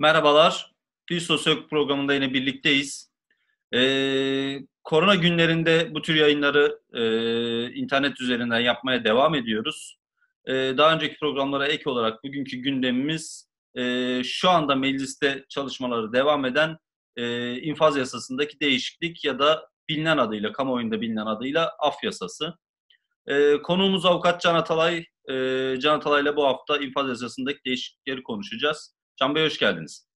Merhabalar. Bir Sosyolog programında yine birlikteyiz. Ee, korona günlerinde bu tür yayınları e, internet üzerinden yapmaya devam ediyoruz. Ee, daha önceki programlara ek olarak bugünkü gündemimiz e, şu anda mecliste çalışmaları devam eden e, infaz yasasındaki değişiklik ya da bilinen adıyla, kamuoyunda bilinen adıyla af yasası. E, konuğumuz avukat Can Atalay. E, Can Atalay'la bu hafta infaz yasasındaki değişiklikleri konuşacağız. Can Bey hoş geldiniz.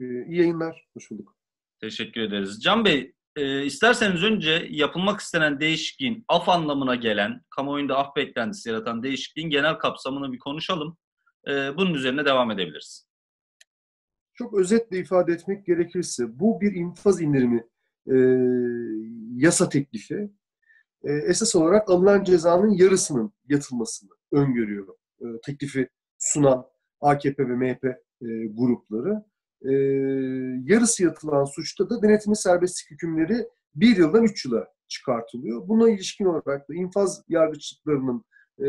Ee, iyi yayınlar, hoş bulduk. Teşekkür ederiz. Can Bey, e, isterseniz önce yapılmak istenen değişikliğin af anlamına gelen, kamuoyunda af beklentisi yaratan değişikliğin genel kapsamını bir konuşalım. E, bunun üzerine devam edebiliriz. Çok özetle ifade etmek gerekirse bu bir infaz indirimi e, yasa teklifi. E, esas olarak alınan cezanın yarısının yatılmasını öngörüyor e, teklifi sunan AKP ve MHP e, grupları. E, yarısı yatılan suçta da denetimli serbestlik hükümleri bir yıldan üç yıla çıkartılıyor. Buna ilişkin olarak da infaz yargıçlıklarının e,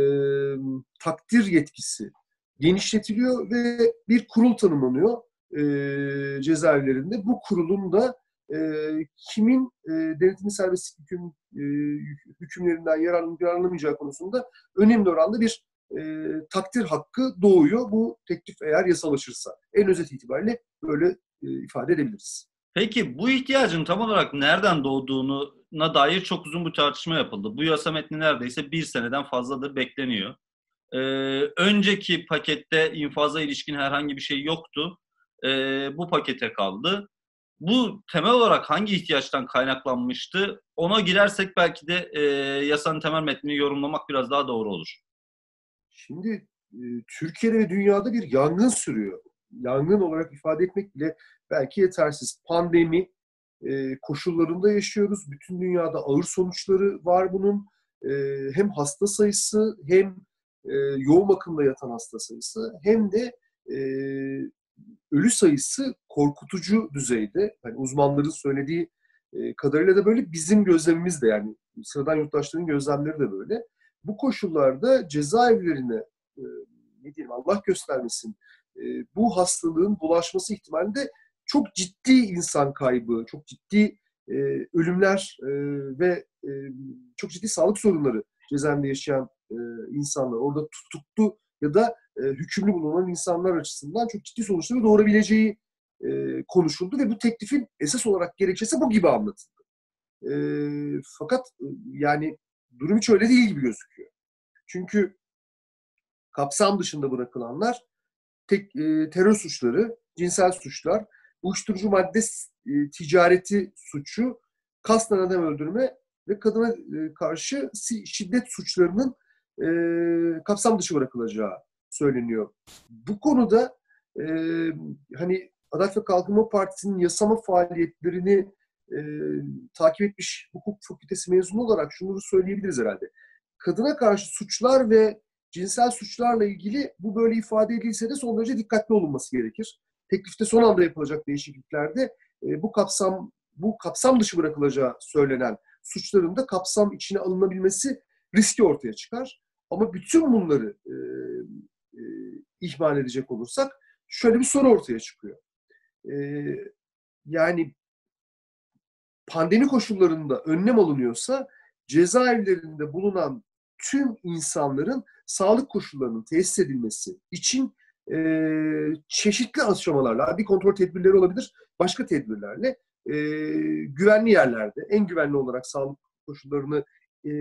takdir yetkisi genişletiliyor ve bir kurul tanımlanıyor e, cezaevlerinde. Bu kurulun da e, kimin e, denetimli serbestlik hüküm, e, hükümlerinden yararlanıp yararlanamayacağı konusunda önemli oranda bir e, takdir hakkı doğuyor. Bu teklif eğer yasalaşırsa. En özet itibariyle böyle e, ifade edebiliriz. Peki bu ihtiyacın tam olarak nereden doğduğuna dair çok uzun bir tartışma yapıldı. Bu yasa metni neredeyse bir seneden fazladır bekleniyor. Ee, önceki pakette infaza ilişkin herhangi bir şey yoktu. Ee, bu pakete kaldı. Bu temel olarak hangi ihtiyaçtan kaynaklanmıştı? Ona girersek belki de e, yasanın temel metnini yorumlamak biraz daha doğru olur. Şimdi e, Türkiye'de ve dünyada bir yangın sürüyor. Yangın olarak ifade etmek bile belki yetersiz. Pandemi e, koşullarında yaşıyoruz. Bütün dünyada ağır sonuçları var bunun. E, hem hasta sayısı hem e, yoğun bakımda yatan hasta sayısı hem de e, ölü sayısı korkutucu düzeyde. Yani uzmanların söylediği e, kadarıyla da böyle bizim gözlemimiz de yani sıradan yurttaşların gözlemleri de böyle. Bu koşullarda cezaevlerine e, ne diyelim Allah göstermesin e, bu hastalığın bulaşması ihtimalinde çok ciddi insan kaybı, çok ciddi e, ölümler e, ve e, çok ciddi sağlık sorunları cezaevinde yaşayan e, insanlar, orada tutuklu ya da e, hükümlü bulunan insanlar açısından çok ciddi sonuçları doğurabileceği e, konuşuldu ve bu teklifin esas olarak gerekçesi bu gibi anlatıldı. E, fakat e, yani durum hiç öyle değil gibi gözüküyor. Çünkü kapsam dışında bırakılanlar tek, e, terör suçları, cinsel suçlar, uyuşturucu madde e, ticareti suçu, kasten adam öldürme ve kadına e, karşı şiddet suçlarının e, kapsam dışı bırakılacağı söyleniyor. Bu konuda e, hani Adalet ve Kalkınma Partisi'nin yasama faaliyetlerini e, takip etmiş hukuk fakültesi mezunu olarak şunu söyleyebiliriz herhalde. Kadına karşı suçlar ve cinsel suçlarla ilgili bu böyle ifade edilse de son derece dikkatli olunması gerekir. Teklifte son anda yapılacak değişikliklerde e, bu kapsam bu kapsam dışı bırakılacağı söylenen suçların da kapsam içine alınabilmesi riski ortaya çıkar. Ama bütün bunları e, e, ihmal edecek olursak şöyle bir soru ortaya çıkıyor. E, yani pandemi koşullarında önlem alınıyorsa cezaevlerinde bulunan tüm insanların sağlık koşullarının tesis edilmesi için e, çeşitli aşamalarla, bir kontrol tedbirleri olabilir, başka tedbirlerle e, güvenli yerlerde, en güvenli olarak sağlık koşullarını e,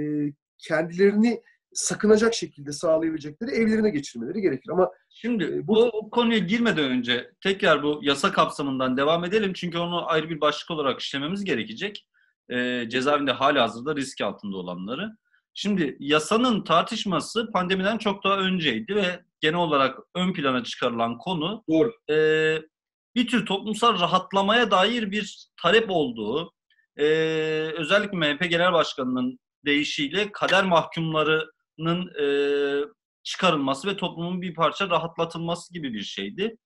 kendilerini sakınacak şekilde sağlayabilecekleri evlerine geçirmeleri gerekir. Ama şimdi e, bu o, konuya girmeden önce tekrar bu yasa kapsamından devam edelim çünkü onu ayrı bir başlık olarak işlememiz gerekecek. E, cezaevinde hala hazırda risk altında olanları. Şimdi yasanın tartışması pandemiden çok daha önceydi ve genel olarak ön plana çıkarılan konu Doğru. E, bir tür toplumsal rahatlamaya dair bir talep olduğu, e, özellikle MHP Genel Başkanı'nın deyişiyle kader mahkumlarının e, çıkarılması ve toplumun bir parça rahatlatılması gibi bir şeydi.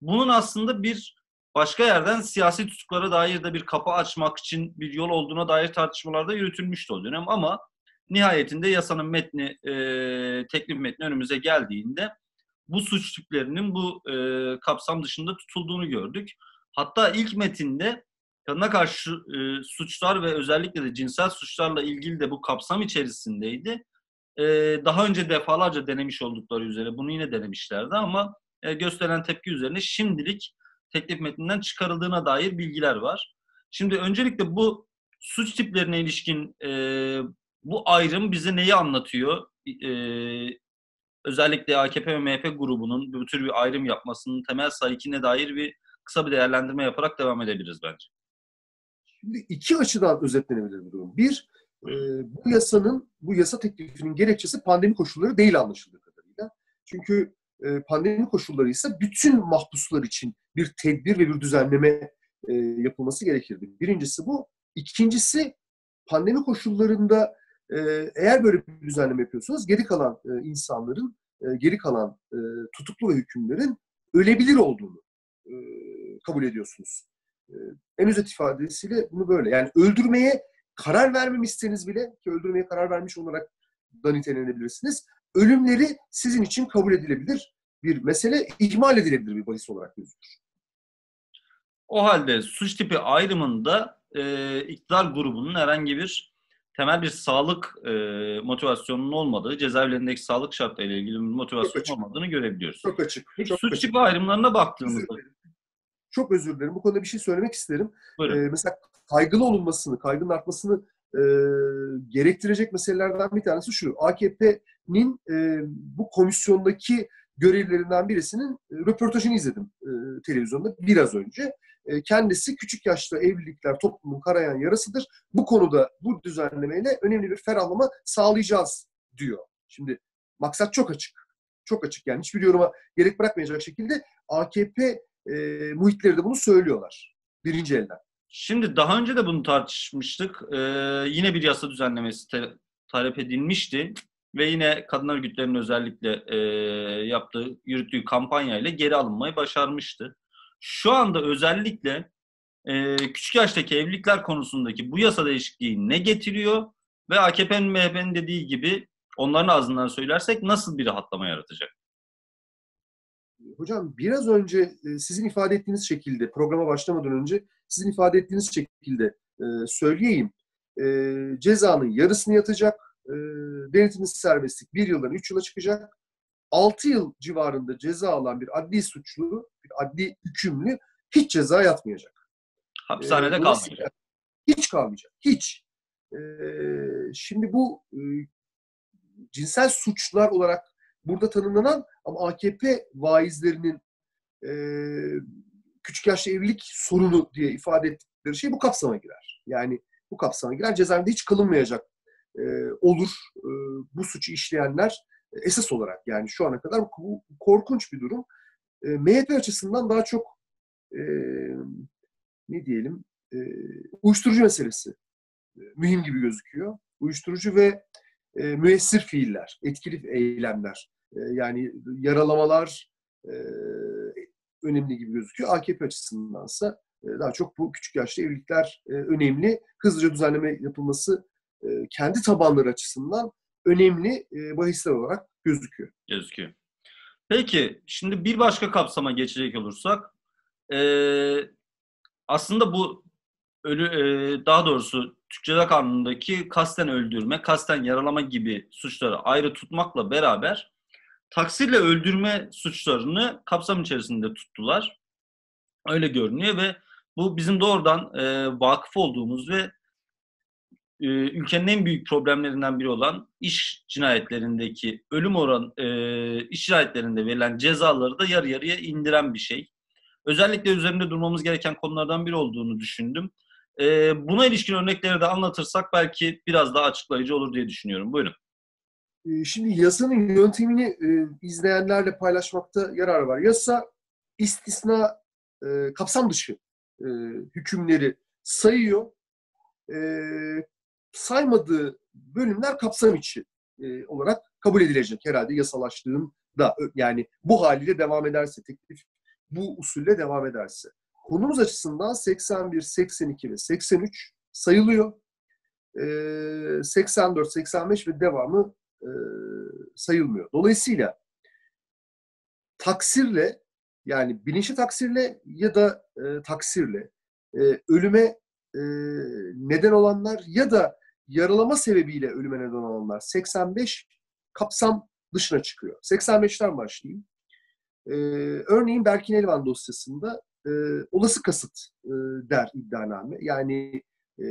Bunun aslında bir başka yerden siyasi tutuklara dair de bir kapı açmak için bir yol olduğuna dair tartışmalarda yürütülmüştü o dönem ama nihayetinde yasanın metni, e, teklif metni önümüze geldiğinde bu suç tiplerinin bu e, kapsam dışında tutulduğunu gördük. Hatta ilk metinde kadına karşı e, suçlar ve özellikle de cinsel suçlarla ilgili de bu kapsam içerisindeydi. E, daha önce defalarca denemiş oldukları üzere bunu yine denemişlerdi ama e, gösteren tepki üzerine şimdilik teklif metninden çıkarıldığına dair bilgiler var. Şimdi öncelikle bu suç tiplerine ilişkin e, bu ayrım bize neyi anlatıyor? E, özellikle AKP ve MHP grubunun bu tür bir ayrım yapmasının temel sahikine dair bir kısa bir değerlendirme yaparak devam edebiliriz bence. Şimdi iki açıdan özetlenebilir bu durum. Bir, e, bu yasanın, bu yasa teklifinin gerekçesi pandemi koşulları değil anlaşıldığı kadarıyla. Çünkü e, pandemi koşulları ise bütün mahpuslar için bir tedbir ve bir düzenleme e, yapılması gerekirdi. Birincisi bu. İkincisi pandemi koşullarında e, eğer böyle bir düzenleme yapıyorsanız geri kalan insanların, geri kalan tutuklu ve hükümlerin ölebilir olduğunu kabul ediyorsunuz. En özet ifadesiyle bunu böyle. Yani öldürmeye karar vermemişseniz bile ki öldürmeye karar vermiş olarak da nitelendirilebilirsiniz. Ölümleri sizin için kabul edilebilir bir mesele, ihmal edilebilir bir bahis olarak gözükür. O halde suç tipi ayrımında e, iktidar grubunun herhangi bir temel bir sağlık e, motivasyonunun olmadığı, cezaevlerindeki sağlık şartlarıyla ilgili bir motivasyon olmadığını görebiliyoruz. Çok açık. Peki çok suç açık. tipi ayrımlarına baktığımızda çok özür dilerim. Bu konuda bir şey söylemek isterim. Buyurun. Ee, mesela kaygılı olunmasını, kaygının artmasını e, gerektirecek meselelerden bir tanesi şu. AKP'nin e, bu komisyondaki görevlerinden birisinin e, röportajını izledim e, televizyonda biraz önce. E, kendisi küçük yaşta evlilikler toplumun karayan yarasıdır. Bu konuda bu düzenlemeyle önemli bir ferahlama sağlayacağız diyor. Şimdi maksat çok açık. Çok açık yani hiçbir yoruma gerek bırakmayacak şekilde AKP e, muhitleri de bunu söylüyorlar. Birinci elden. Şimdi daha önce de bunu tartışmıştık. Ee, yine bir yasa düzenlemesi te- talep edilmişti ve yine kadın örgütlerinin özellikle e, yaptığı, yürüttüğü kampanyayla geri alınmayı başarmıştı. Şu anda özellikle e, küçük yaştaki evlilikler konusundaki bu yasa değişikliği ne getiriyor ve AKP'nin MHP'nin dediği gibi onların ağzından söylersek nasıl bir rahatlama yaratacak? Hocam biraz önce e, sizin ifade ettiğiniz şekilde programa başlamadan önce sizin ifade ettiğiniz şekilde e, söyleyeyim. E, cezanın yarısını yatacak. E, denetimsiz serbestlik bir yıldan üç yıla çıkacak. 6 yıl civarında ceza alan bir adli suçlu, bir adli hükümlü hiç ceza yatmayacak. Hapishanede E, kalmayacak. Hiç kalmayacak. Hiç. E, şimdi bu e, cinsel suçlar olarak burada tanımlanan ama AKP vaizlerinin e, küçük yaşta evlilik sorunu diye ifade ettikleri şey bu kapsama girer. Yani bu kapsama girer. Cezaevinde hiç kalınmayacak e, olur. E, bu suçu işleyenler e, esas olarak yani şu ana kadar bu korkunç bir durum. E, MHP açısından daha çok e, ne diyelim e, uyuşturucu meselesi e, mühim gibi gözüküyor. Uyuşturucu ve e, müessir fiiller, etkili eylemler, e, yani yaralamalar e, önemli gibi gözüküyor. AKP açısındansa e, daha çok bu küçük yaşta evlilikler e, önemli. Hızlıca düzenleme yapılması e, kendi tabanları açısından önemli bahisler olarak gözüküyor. gözüküyor. Peki, şimdi bir başka kapsama geçecek olursak, aslında bu ölü, daha doğrusu Türk Ceza Kanunu'ndaki kasten öldürme, kasten yaralama gibi suçları ayrı tutmakla beraber taksirle öldürme suçlarını kapsam içerisinde tuttular. Öyle görünüyor ve bu bizim doğrudan e, vakıf olduğumuz ve e, ülkenin en büyük problemlerinden biri olan iş cinayetlerindeki ölüm oran e, iş cinayetlerinde verilen cezaları da yarı yarıya indiren bir şey. Özellikle üzerinde durmamız gereken konulardan biri olduğunu düşündüm. E, buna ilişkin örnekleri de anlatırsak belki biraz daha açıklayıcı olur diye düşünüyorum. Buyurun. E, Şimdi yasanın yöntemini e, izleyenlerle paylaşmakta yarar var. Yasa istisna e, kapsam dışı e, hükümleri sayıyor. Saymadığı bölümler kapsam içi olarak kabul edilecek herhalde yasalaştığında. Yani bu haliyle devam ederse, teklif bu usulle devam ederse. Konumuz açısından 81, 82 ve 83 sayılıyor. E, 84, 85 ve devamı sayılmıyor. Dolayısıyla taksirle yani bilinçli taksirle ya da e, taksirle e, ölüme e, neden olanlar ya da yaralama sebebiyle ölüme neden olanlar 85 kapsam dışına çıkıyor. 85'ten başlayayım. E, örneğin Berkin Elvan dosyasında e, olası kasıt e, der iddianame. Yani e,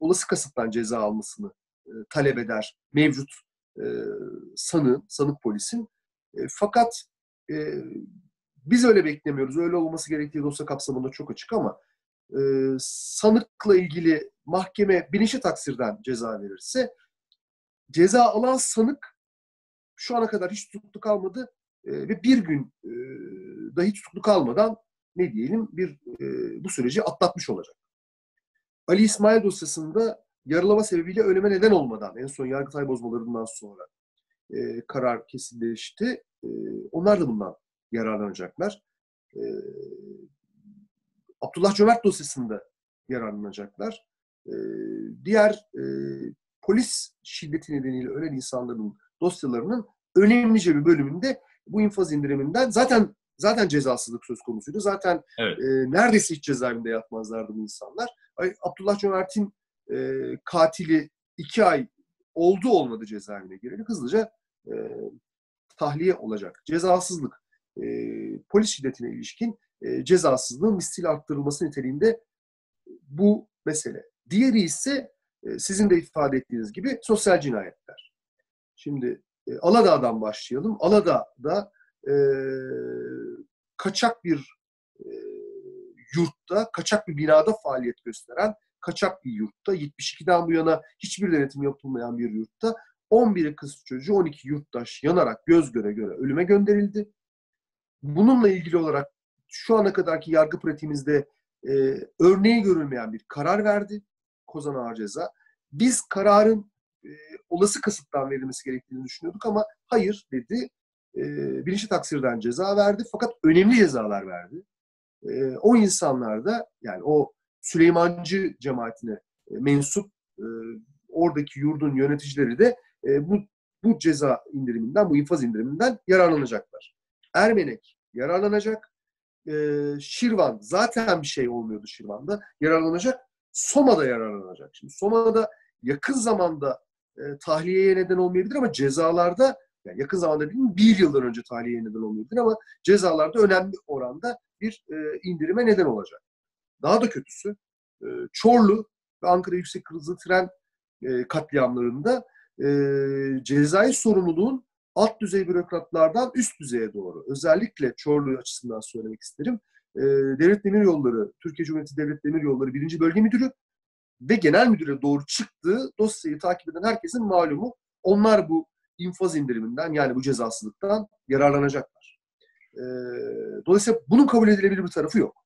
olası kasıttan ceza almasını e, talep eder mevcut e, sanığın, sanık polisin. E, fakat e, biz öyle beklemiyoruz. Öyle olması gerektiği dosya kapsamında çok açık ama e, sanıkla ilgili mahkeme bilinçli taksirden ceza verirse ceza alan sanık şu ana kadar hiç tutuklu kalmadı e, ve bir gün e, dahi tutuklu kalmadan ne diyelim bir e, bu süreci atlatmış olacak. Ali İsmail dosyasında yaralama sebebiyle ölüme neden olmadan en son yargıtay bozmalarından sonra e, karar kesinleşti. E, onlar da bundan yararlanacaklar. E, Abdullah Cömert dosyasında yararlanacaklar. E, diğer e, polis şiddeti nedeniyle ölen insanların dosyalarının önemlice bir bölümünde bu infaz indiriminden zaten zaten cezasızlık söz konusuydu. Zaten evet. e, neredeyse hiç cezaevinde yatmazlardı bu insanlar. Ay, Abdullah Cömert'in e, katili iki ay oldu olmadı cezaevine gireli hızlıca e, tahliye olacak. Cezasızlık, e, polis şiddetine ilişkin e, cezasızlığın misli arttırılması niteliğinde bu mesele. Diğeri ise e, sizin de ifade ettiğiniz gibi sosyal cinayetler. Şimdi e, Aladağ'dan başlayalım. Aladağ'da e, kaçak bir e, yurtta, kaçak bir binada faaliyet gösteren kaçak bir yurtta, 72'den bu yana hiçbir denetim yapılmayan bir yurtta 11 kız çocuğu, 12 yurttaş yanarak göz göre göre ölüme gönderildi. Bununla ilgili olarak şu ana kadarki yargı pratiğimizde e, örneği görülmeyen bir karar verdi Kozan Ağır Ceza. Biz kararın e, olası kasıttan verilmesi gerektiğini düşünüyorduk ama hayır dedi. E, bilinçli taksirden ceza verdi fakat önemli cezalar verdi. E, o insanlar da yani o Süleymancı cemaatine e, mensup e, oradaki yurdun yöneticileri de e, bu bu ceza indiriminden, bu infaz indiriminden yararlanacaklar. Ermenek yararlanacak. Şirvan zaten bir şey olmuyordu Şirvan'da. Yararlanacak. Soma'da yararlanacak. Şimdi Soma'da yakın zamanda tahliyeye neden olmayabilir ama cezalarda yani yakın zamanda değil? Bir yıldan önce tahliyeye neden olmayabilir ama cezalarda önemli oranda bir e, indirime neden olacak. Daha da kötüsü e, Çorlu ve Ankara Yüksek Hızlı Tren e, katliamlarında e, cezai sorumluluğun alt düzey bürokratlardan üst düzeye doğru, özellikle Çorlu açısından söylemek isterim. E, Devlet Demir Yolları, Türkiye Cumhuriyeti Devlet Demir Yolları 1. Bölge Müdürü ve Genel Müdür'e doğru çıktığı dosyayı takip eden herkesin malumu. Onlar bu infaz indiriminden yani bu cezasızlıktan yararlanacaklar. E, dolayısıyla bunun kabul edilebilir bir tarafı yok.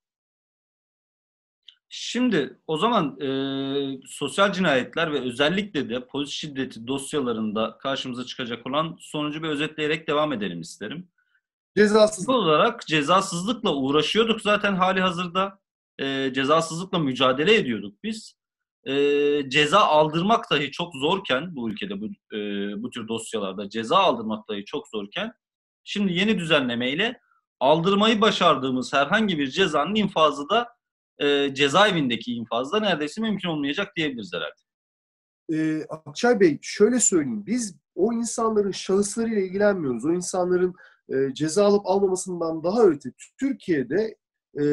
Şimdi o zaman e, sosyal cinayetler ve özellikle de polis şiddeti dosyalarında karşımıza çıkacak olan sonucu bir özetleyerek devam edelim isterim. Cezasızlık. olarak cezasızlıkla uğraşıyorduk zaten hali hazırda. E, cezasızlıkla mücadele ediyorduk biz. E, ceza aldırmak dahi çok zorken bu ülkede bu, e, bu tür dosyalarda ceza aldırmak dahi çok zorken şimdi yeni düzenlemeyle aldırmayı başardığımız herhangi bir cezanın infazı da e, cezaevindeki infazda neredeyse mümkün olmayacak diyebiliriz herhalde. Ee, Akçay Bey şöyle söyleyeyim. Biz o insanların şahıslarıyla ilgilenmiyoruz. O insanların e, ceza alıp almamasından daha öte Türkiye'de e,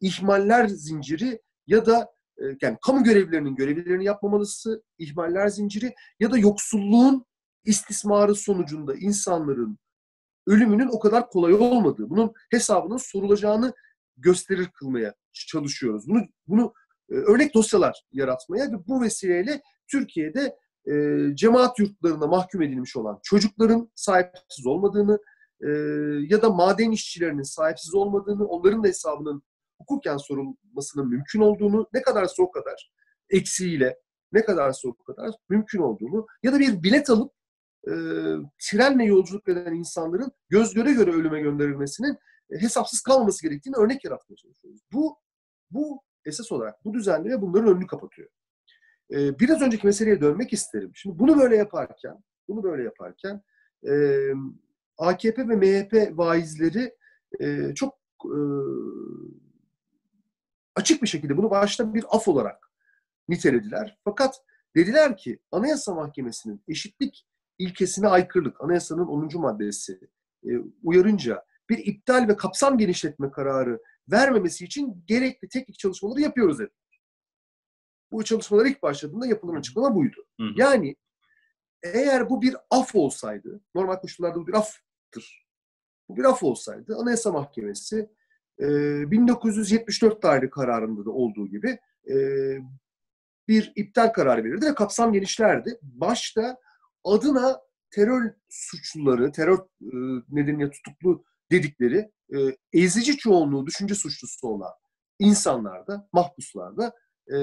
ihmaller zinciri ya da e, yani kamu görevlilerinin görevlerini yapmamalısı, ihmaller zinciri ya da yoksulluğun istismarı sonucunda insanların ölümünün o kadar kolay olmadığı, bunun hesabının sorulacağını gösterir kılmaya çalışıyoruz. Bunu bunu e, örnek dosyalar yaratmaya ve bu vesileyle Türkiye'de e, cemaat yurtlarına mahkum edilmiş olan çocukların sahipsiz olmadığını e, ya da maden işçilerinin sahipsiz olmadığını, onların da hesabının hukuken sorulmasının mümkün olduğunu, ne kadarsa o kadar eksiğiyle, ne kadarsa o kadar mümkün olduğunu ya da bir bilet alıp e, trenle yolculuk eden insanların göz göre göre ölüme gönderilmesinin hesapsız kalmaması gerektiğini örnek yaratmaya çalışıyoruz. Bu bu esas olarak bu düzenleme bunların önünü kapatıyor. Ee, biraz önceki meseleye dönmek isterim. Şimdi bunu böyle yaparken, bunu böyle yaparken e, AKP ve MHP vaizleri e, çok e, açık bir şekilde bunu başta bir af olarak nitelediler. Fakat dediler ki Anayasa Mahkemesi'nin eşitlik ilkesine aykırılık, anayasanın 10. maddesi e, uyarınca bir iptal ve kapsam genişletme kararı vermemesi için gerekli teknik çalışmaları yapıyoruz dedi. Bu çalışmalar ilk başladığında yapılan açıklama buydu. Hı. Yani eğer bu bir af olsaydı, normal koşullarda bu bir aftır. Bu bir af olsaydı Anayasa Mahkemesi 1974 tarihli kararında da olduğu gibi bir iptal kararı verirdi ve kapsam genişlerdi. Başta adına terör suçluları, terör nedeniyle tutuklu dedikleri ezici çoğunluğu düşünce suçlusu olan insanlarda, mahpuslarda e,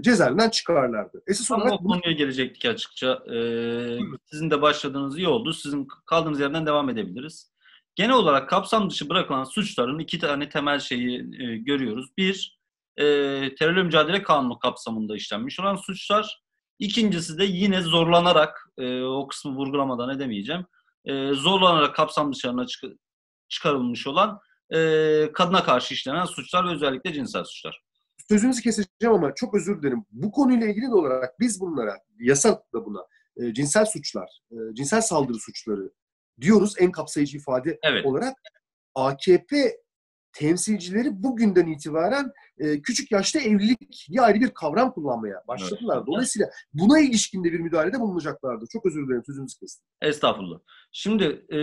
cezaevinden çıkarlardı. Esas Tam olarak o konuya bunu... gelecektik açıkça. Ee, sizin de başladığınız iyi oldu. Sizin kaldığınız yerden devam edebiliriz. Genel olarak kapsam dışı bırakılan suçların iki tane temel şeyi e, görüyoruz. Bir, e, terörle mücadele kanunu kapsamında işlenmiş olan suçlar. İkincisi de yine zorlanarak, e, o kısmı vurgulamadan edemeyeceğim, e, zorlanarak kapsam dışarına çık çıkarılmış olan e, kadına karşı işlenen suçlar ve özellikle cinsel suçlar. Sözünüzü keseceğim ama çok özür dilerim. Bu konuyla ilgili de olarak biz bunlara, yasa da buna, e, cinsel suçlar, e, cinsel saldırı suçları diyoruz en kapsayıcı ifade evet. olarak. AKP temsilcileri bugünden itibaren e, küçük yaşta evlilik diye ayrı bir kavram kullanmaya başladılar. Evet. Dolayısıyla buna ilişkin de bir müdahalede bulunacaklardı. Çok özür dilerim sözünüzü kestim. Estağfurullah. Şimdi e,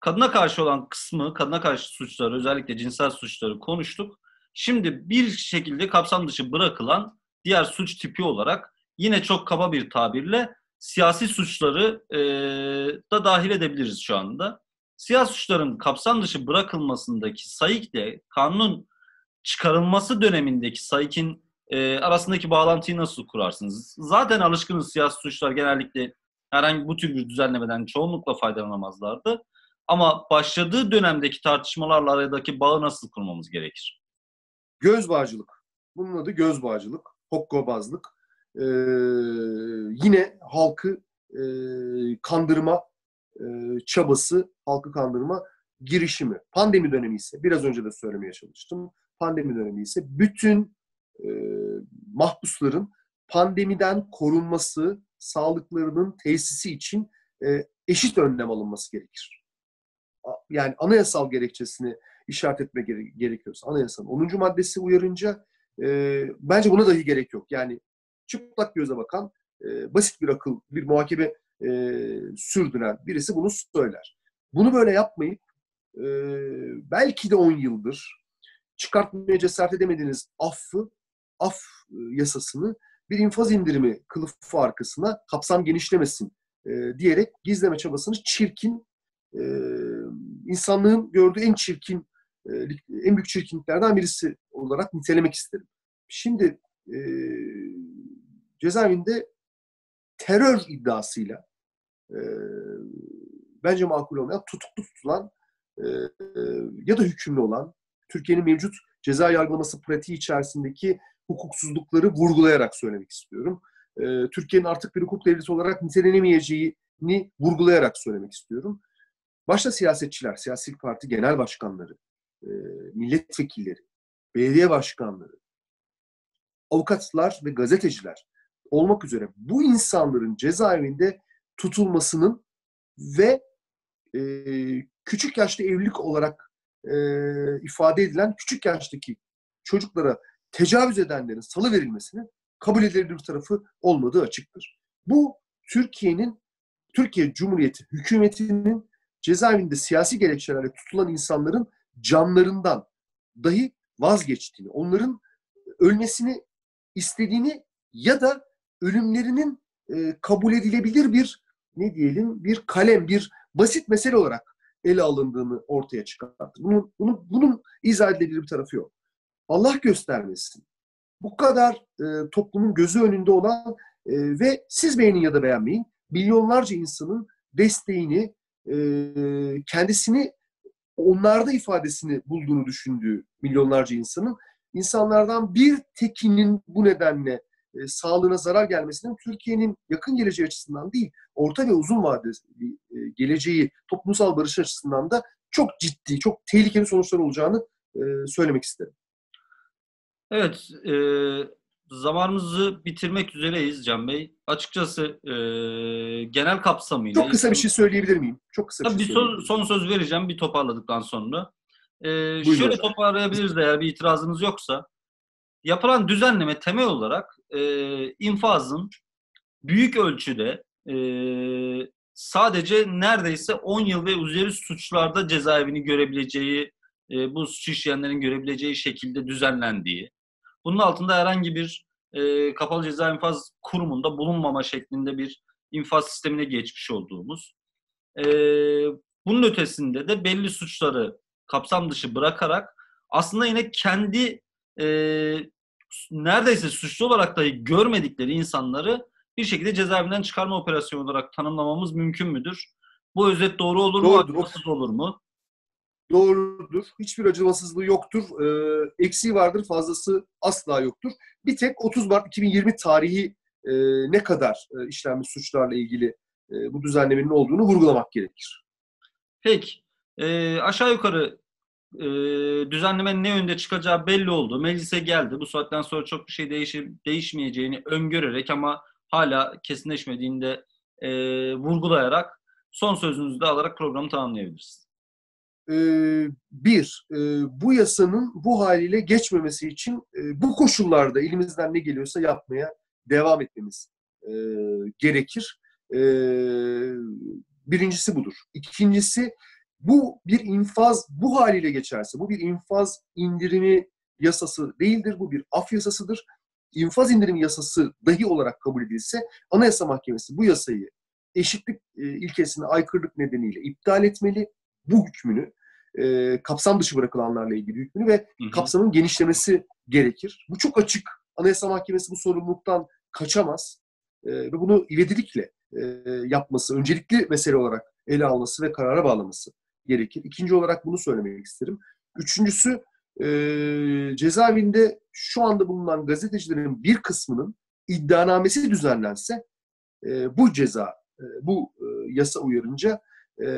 kadına karşı olan kısmı, kadına karşı suçları, özellikle cinsel suçları konuştuk. Şimdi bir şekilde kapsam dışı bırakılan diğer suç tipi olarak yine çok kaba bir tabirle siyasi suçları e, da dahil edebiliriz şu anda. Siyasi suçların kapsam dışı bırakılmasındaki SAİK'le kanunun çıkarılması dönemindeki SAİK'in e, arasındaki bağlantıyı nasıl kurarsınız? Zaten alışkınız siyasi suçlar genellikle herhangi bu tür bir düzenlemeden çoğunlukla faydalanamazlardı. Ama başladığı dönemdeki tartışmalarla aradaki bağı nasıl kurmamız gerekir? Göz bağcılık. Bunun adı göz bağcılık, hokkabazlık. Ee, yine halkı e, kandırma e, çabası, halkı kandırma girişimi. Pandemi dönemi ise, biraz önce de söylemeye çalıştım, pandemi dönemi ise bütün e, mahpusların pandemiden korunması, sağlıklarının tesisi için e, eşit önlem alınması gerekir. Yani anayasal gerekçesini işaret etme gere- gerekiyorsa anayasanın 10. maddesi uyarınca e, bence buna dahi gerek yok. Yani çıplak göze bakan e, basit bir akıl, bir muhakeme e, sürdüren birisi bunu söyler. Bunu böyle yapmayıp e, belki de 10 yıldır çıkartmaya cesaret edemediğiniz affı, af e, yasasını bir infaz indirimi kılıfı arkasına kapsam genişlemesin e, diyerek gizleme çabasını çirkin, e, insanlığın gördüğü en çirkin e, en büyük çirkinliklerden birisi olarak nitelemek isterim. Şimdi e, cezaevinde terör iddiasıyla e, bence makul olmayan tutuklu tutulan e, ya da hükümlü olan Türkiye'nin mevcut ceza yargılaması pratiği içerisindeki hukuksuzlukları vurgulayarak söylemek istiyorum. E, Türkiye'nin artık bir hukuk devleti olarak nitelenemeyeceğini vurgulayarak söylemek istiyorum. Başta siyasetçiler, siyasi parti genel başkanları, e, milletvekilleri, belediye başkanları, avukatlar ve gazeteciler olmak üzere bu insanların cezaevinde tutulmasının ve e, küçük yaşta evlilik olarak e, ifade edilen küçük yaştaki çocuklara tecavüz edenlerin salı verilmesinin kabul edilebilir tarafı olmadığı açıktır. Bu Türkiye'nin Türkiye Cumhuriyeti hükümetinin cezaevinde siyasi gerekçelerle tutulan insanların canlarından dahi vazgeçtiğini, onların ölmesini istediğini ya da ölümlerinin e, kabul edilebilir bir ne diyelim bir kalem, bir basit mesele olarak ele alındığını ortaya çıkarttı. Bunun, bunun, bunun izah edilebilir bir tarafı yok. Allah göstermesin. Bu kadar e, toplumun gözü önünde olan e, ve siz beğenin ya da beğenmeyin milyonlarca insanın desteğini, e, kendisini onlarda ifadesini bulduğunu düşündüğü milyonlarca insanın insanlardan bir tekinin bu nedenle e, sağlığına zarar gelmesinin Türkiye'nin yakın geleceği açısından değil, orta ve uzun vadeli e, geleceği, toplumsal barış açısından da çok ciddi, çok tehlikeli sonuçlar olacağını e, söylemek isterim. Evet, e, zamanımızı bitirmek üzereyiz Can Bey. Açıkçası e, genel kapsamıyla... Çok kısa bir şey söyleyebilir miyim? Çok kısa bir Tabii şey bir son, son söz vereceğim bir toparladıktan sonra. E, Buyurun. şöyle toparlayabiliriz eğer bir itirazınız yoksa. Yapılan düzenleme temel olarak e, infazın büyük ölçüde e, sadece neredeyse 10 yıl ve üzeri suçlarda cezaevini görebileceği, e, bu suç işleyenlerin görebileceği şekilde düzenlendiği, bunun altında herhangi bir e, kapalı ceza infaz kurumunda bulunmama şeklinde bir infaz sistemine geçmiş olduğumuz. E, bunun ötesinde de belli suçları kapsam dışı bırakarak aslında yine kendi e, neredeyse suçlu olarak dahi görmedikleri insanları bir şekilde cezaevinden çıkarma operasyonu olarak tanımlamamız mümkün müdür? Bu özet doğru olur mu? Doğrudur. Olur mu? Doğrudur. Hiçbir acımasızlığı yoktur. Ee, eksiği vardır, fazlası asla yoktur. Bir tek 30 Mart 2020 tarihi e, ne kadar e, işlenmiş suçlarla ilgili e, bu düzenlemenin olduğunu vurgulamak gerekir. Peki. E, aşağı yukarı e, düzenlemenin ne yönde çıkacağı belli oldu. Meclise geldi. Bu saatten sonra çok bir şey değişir, değişmeyeceğini öngörerek ama hala kesinleşmediğini de e, vurgulayarak son sözünüzü de alarak programı tamamlayabiliriz. Ee, bir, e, bu yasanın bu haliyle geçmemesi için e, bu koşullarda elimizden ne geliyorsa yapmaya devam etmemiz e, gerekir. E, birincisi budur. İkincisi, bu bir infaz, bu haliyle geçerse, bu bir infaz indirimi yasası değildir, bu bir af yasasıdır. İnfaz indirimi yasası dahi olarak kabul edilse, Anayasa Mahkemesi bu yasayı eşitlik e, ilkesine aykırılık nedeniyle iptal etmeli. Bu hükmünü, e, kapsam dışı bırakılanlarla ilgili hükmünü ve Hı hı. kapsamın genişlemesi gerekir. Bu çok açık. Anayasa Mahkemesi bu sorumluluktan kaçamaz. E, ve bunu ivedilikle e, yapması, öncelikli mesele olarak ele alması ve karara bağlaması gerekir. İkinci olarak bunu söylemek isterim. Üçüncüsü, e, cezaevinde şu anda bulunan gazetecilerin bir kısmının iddianamesi düzenlense e, bu ceza, e, bu e, yasa uyarınca e,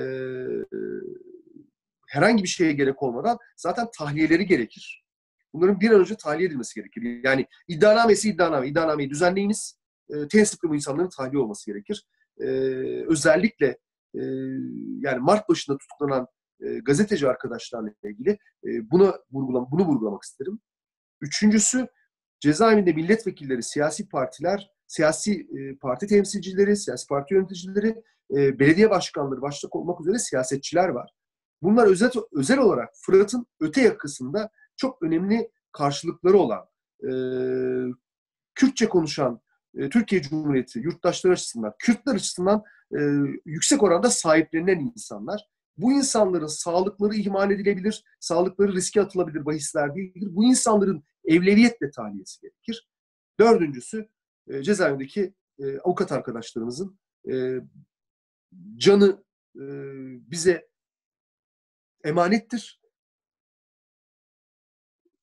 herhangi bir şeye gerek olmadan zaten tahliyeleri gerekir. Bunların bir an önce tahliye edilmesi gerekir. Yani iddianamesi iddianame, iddianameyi düzenleyiniz, e, tensipli bu insanların tahliye olması gerekir. E, özellikle e, yani Mart başında tutuklanan e, gazeteci arkadaşlarla ilgili e, buna vurgulam bunu vurgulamak isterim. Üçüncüsü cezaevinde milletvekilleri, siyasi partiler, siyasi e, parti temsilcileri, siyasi parti yöneticileri, e, belediye başkanları başta olmak üzere siyasetçiler var. Bunlar özel, özel olarak Fırat'ın öte yakasında çok önemli karşılıkları olan, e, Kürtçe konuşan e, Türkiye Cumhuriyeti yurttaşları açısından, Kürtler açısından e, yüksek oranda sahiplenilen insanlar. Bu insanların sağlıkları ihmal edilebilir, sağlıkları riske atılabilir bahisler değildir. Bu insanların evleviyetle tahliyesi gerekir. Dördüncüsü e, cezaevindeki e, avukat arkadaşlarımızın e, canı e, bize emanettir.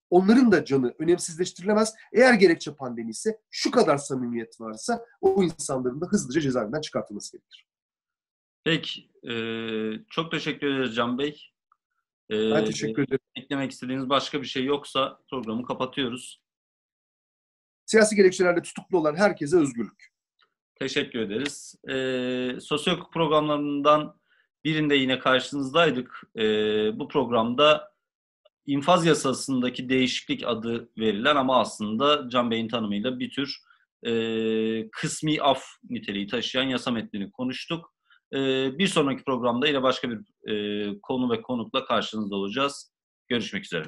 Onların da canı önemsizleştirilemez. Eğer gerekçe pandemi ise şu kadar samimiyet varsa o insanların da hızlıca cezaevinden çıkartılması gerekir. Peki. e, çok teşekkür ederiz Can Bey. E, Ben teşekkür ederim. Eklemek istediğiniz başka bir şey yoksa programı kapatıyoruz. Siyasi gerekçelerle tutuklu olan herkese özgürlük. Teşekkür ederiz. E, Sosyokuk programlarından birinde yine karşınızdaydık. E, bu programda infaz yasasındaki değişiklik adı verilen ama aslında Can Bey'in tanımıyla bir tür e, kısmi af niteliği taşıyan yasa metnini konuştuk. E, bir sonraki programda yine başka bir e, konu ve konukla karşınızda olacağız. Görüşmek üzere.